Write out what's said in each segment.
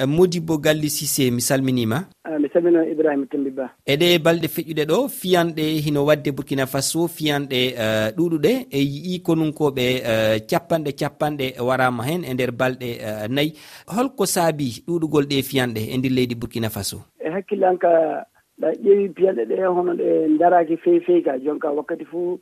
Eh, modibo galli sise mi salminima. Ah, mi salmino ibrahima tembi ba. Eɗe balɗe feƴƴuɗe ɗo fiyanɗe hino wadde burkina faso fiyanɗe eh, ɗuɗuɗe. E yii konunkoɓe eh, capanɗe capanɗe warama hen e nder balɗe nayyi holko saabi ɗuɗugol ɗe fiyanɗe e ndir leydi burkina faso? E hakkille an ka ɗa ƴeewi piyanɗe ɗe hono ɗe daraki fewi fewi ka. Jonka wakkati fuu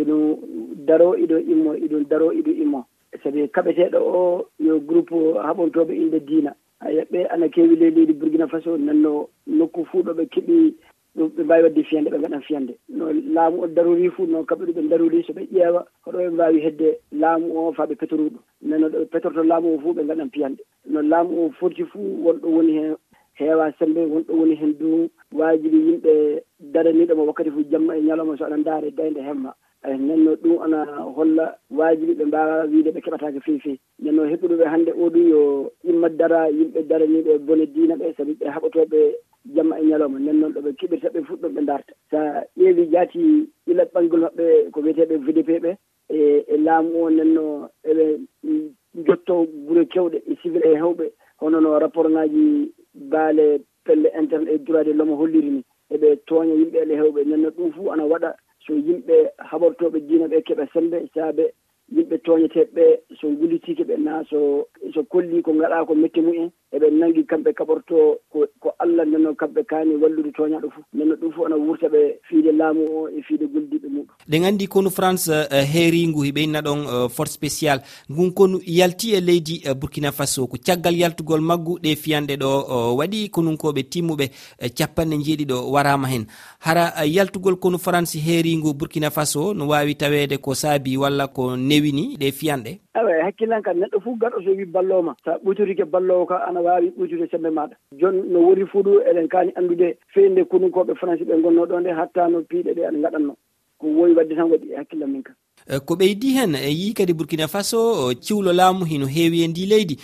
iɗum daro iɗo immo iɗum daro iɗo immo. Sabi kaɓeteɗo o yo groupe haɓontoɓe inde diina. yeɓɓe ana keewi ley leydi burkina faso nanno nokku fuu ɗo ɓe keɓi ɗum ɓe mbawi wadde fiyande ɓe gaɗan fiyande. No laamu o daruri fuu noon kamɓe ɗo ɓe daruri so ɓe ƴeewa hoɗo ɓe mbawi hedde laamu o faaɓe petoruɗo nanno ɗo ɓe petorto laamu o fuu ɓe gaɗan fiyande. No laamu o foti fuu wonɗo woni hen heewa sembe wonɗo woni hen dow wajibi yimɓe daraniɗomo wakkati fo jamma e ñalawma so aɗa daare dayde hemma. eyi nden ɗum ana holla wajiɓe ɓe mbawa wiide ɓe keɓataka fewi fewi nden noon heppuɗoɓe hannde oɗo yo immat dara yimɓe daraniɓe bone diina ɓe saabi ɓe haɓotoɓe jamma e ñalawma. Nden noon ɗoɓe keɓirta ɓe fuɗɗon ɓe darta sa ƴeewi jaati ilat ɓanggol maɓɓe ko wiyeteɓe vdp ɓe e e laamu o nden eɓe jotto guure kewɗe e civil e hewɓe. Hono no rapport ngaji baale pelle interne e droit de l'homme holliri ni. Eɓe tooña yimɓe ele hewɓe. Nden ɗum fuu ana waɗa so yimɓe haɓortoɓe diina ɓe keeɓa sembe saabe yimɓe toñeteɓeɓe so gullitike ɓe na so so kolli ko gaɗa ko metti mumen eɓe nangui kamɓe kaɓorto ko ko allah ndenno kamɓe kaani wallude toñaɗo fof ndenno ɗum fof ana wurta ɓe fiide laamu o e fiide goldiɓe muɗum. Ɗe gandi kono france eh, heeri ngu hiɓeyna ɗon eh, force spécial ngun konu yalti e leydi eh, burkina faso ko caggal yaltugol maggu ɗe fiyanɗe ɗo waɗi konunkoɓe timmuɓe capanɗe jeeɗiɗo warama hen hara yaltugol kono france heeringu burkina faso no wawi tawede ko saabi walla ko newini ɗe fiyanɗe? Awa hakkillan kam neɗɗo fof gaɗo so wi ballowma sa ɓutorike ballowo ka ana wawi ɓuytude sembe maɗa. Joni no wori fuu ɗo eɗen kaani anndude feyde konunkoɓe français ɓe gonno ɗo nde hatta no piiɗe ɗe aɗa gaɗanno ko wowi wadde tan waɗi e hakkillam min kam e, ko ɓeydi hen e yi kadi burkina faso e, ciwlo laamu hino heewi e ndi leydi.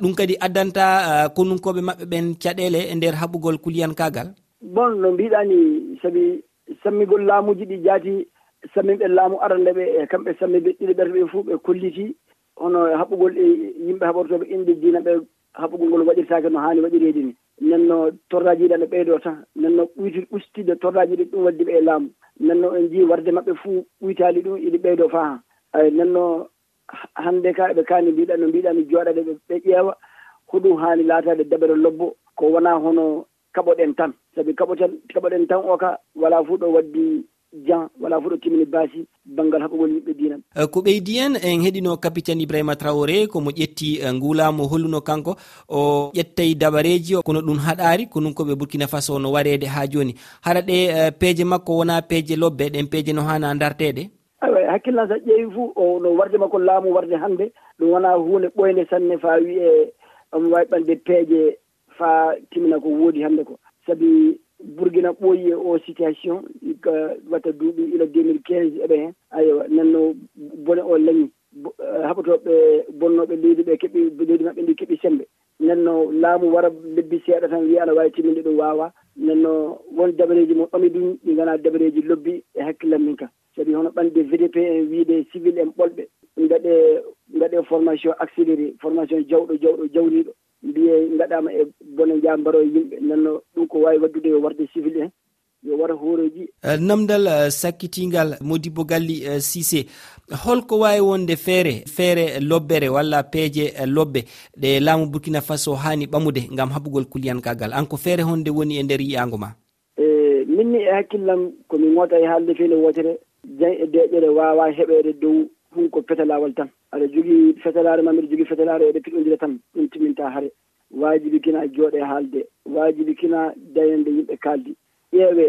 Ɗum kadi addanta konunkoɓe maɓɓe ɓen caɗele e nder haɓugol kuliyankagal bon no mbiɗa ni sabi sammigol laamuji ɗi jaati sammiɓe laamu arande ɓe e kamɓe sammiɓe ɗiɗi ɓerɗe ɓe fof ɓe kolliti. Hono haɓugol e yimɓe haɓortoɓe inde diina ɓe haɓugol ngol waɗirtake no hani waɗirede ni. Nden no torraji ɗi ne ɓeydo tan nden no ɓuyti ɓustide torraji ɗi ɗum waddi ɓe e laamu. Nden no en jii warde maɓɓe fuu ɓuytali ɗum iɗi ɓeydo faaha. Ay nden no hannde ka eɓe kaani mbiɗa no mbiɗani jooɗade ɓe ƴeewa hoɗum haani laatade daɓere lobbo ko wona hono kaɓoɗen tan. Sabi kaɓoten kaɓoɗen tan o ka wala fuu ɗo waddi jan wala fof ɗo timmini baasi banggal haɓugol yimɓe dina eh, ko ɓeydi en en heɗino capitaine ibrahima traoré komo ƴetti eh, ngulamo holluno kanko o ƴettay dabareji kono ɗum haɗari ko ɗum koɓe burkina faso no warede ha joni haɗa ɗe eh, peeje makko wona peeje lobbe ɗen peeje no hana dartede awa hakkillan sa ƴeewi fuu o no warde makko laamu warde hannde ɗum wona hunde ɓoyde sanne faa wiye omo wawi ɓande peeje fa timina ko woodi hannde ko. Sabi burgina ɓooyi e o situation hikka watta duuɓi ila 2015 eɓe heen aywa nanno bone o lañi. Eh, Haɓotoɓe bonnoɓe leydi ɓe keeɓi leydi maɓɓe ndi keeɓi sembe. Nanno laamu wara lebbi seeɗa tan wiya aɗa wawi timminde ɗum wawa. Nanno won dabareji mo ɓami ɗum ɗi gana dabareji lobbi e hakkillam min kam sabi hono ɓande vdp en wiide civil en ɓolɓe gaɗe gaɗe formation accéléré formation jawɗo jawɗo jawriɗo mbiye gaɗama e bone jambaro e yimɓe. Nanno ɗum ko wawi waddude yo warde civil en. yo waɗa hooreji eh, namdal eh, sakkitingal modibo galli eh, sisé holko wawi wonde feere feere lobbere walla peeje lobbe ɗe laamu burkina faso hani ɓamude gam haɓugol kuliyankagal an ko feere honde woni e nder yiyago ma? E minni e hakkillam komin wota e haalde feene wotere jan e deƴƴere wawa heɓede dow hunko fetalawol tan. Aɗa jogui fetalare ma mbiɗa jogui fetalare eɗe piɗodira tan ɗum timinta haare wajibi kina jooɗe haalde wajibi kina dayande yimɓe kaldi ƴeewe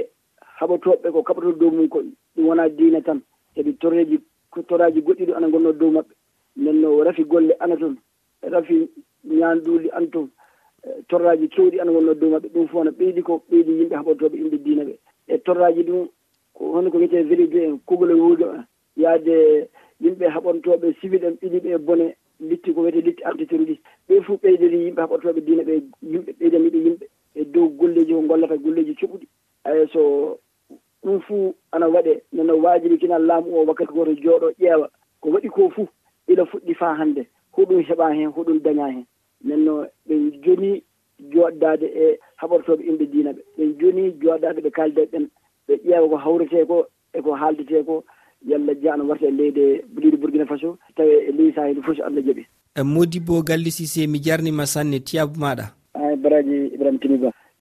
haɓotoɓe ko kaɓoto dow mum ko ɗum wona diina tan. Kadi torreji toraji goɗɗiɗo ana gonno dow maɓɓe. Nden no rafi golle ana toon rafi ñanduuli ana toon e torraji kewɗi ana wonno dow maɓɓe. Ɗum fof no ɓeydi ko ɓeydi yimɓe haɓotoɓe inɗe diina ɓe. E torraji ɗum ko hono ko wiyete vérité en kugole wuudo en yaade yimɓe haɓontoɓe civil en ɓiɗiɓe e bone litti ko wiyete litti antiterroriste ɓe fof ɓeydori yimɓe haɓotoɓe diina ɓe yimɓe ɓeydaniɓe yimɓe. E dow golleji ko gollata golleji cuɓɗi so ɗum fuu ana waɗe. Nono waajibi kina laamu o wakkati goto jooɗo ƴeewa ko waɗi ko fuu ila fuɗɗi faa hannde. Hoɗum heɓa heen hoɗum daña heen nanno ɓen ɓe joni joɗdade e haɓortoɓe inɗe diina ɓe. Ɓen joni joɗdade ɓe kaalde ɓen. Ɓe ƴeewa ko hawrete e ko eko haaldete ko yalla jeya ana warta e leyde leydi bourguina faso. Tawi e ley sahil fof so allah jaaɓi e modi bo galli sise mi jarnima sanne tiyabou maɗa a baraji ibrahima tiniba.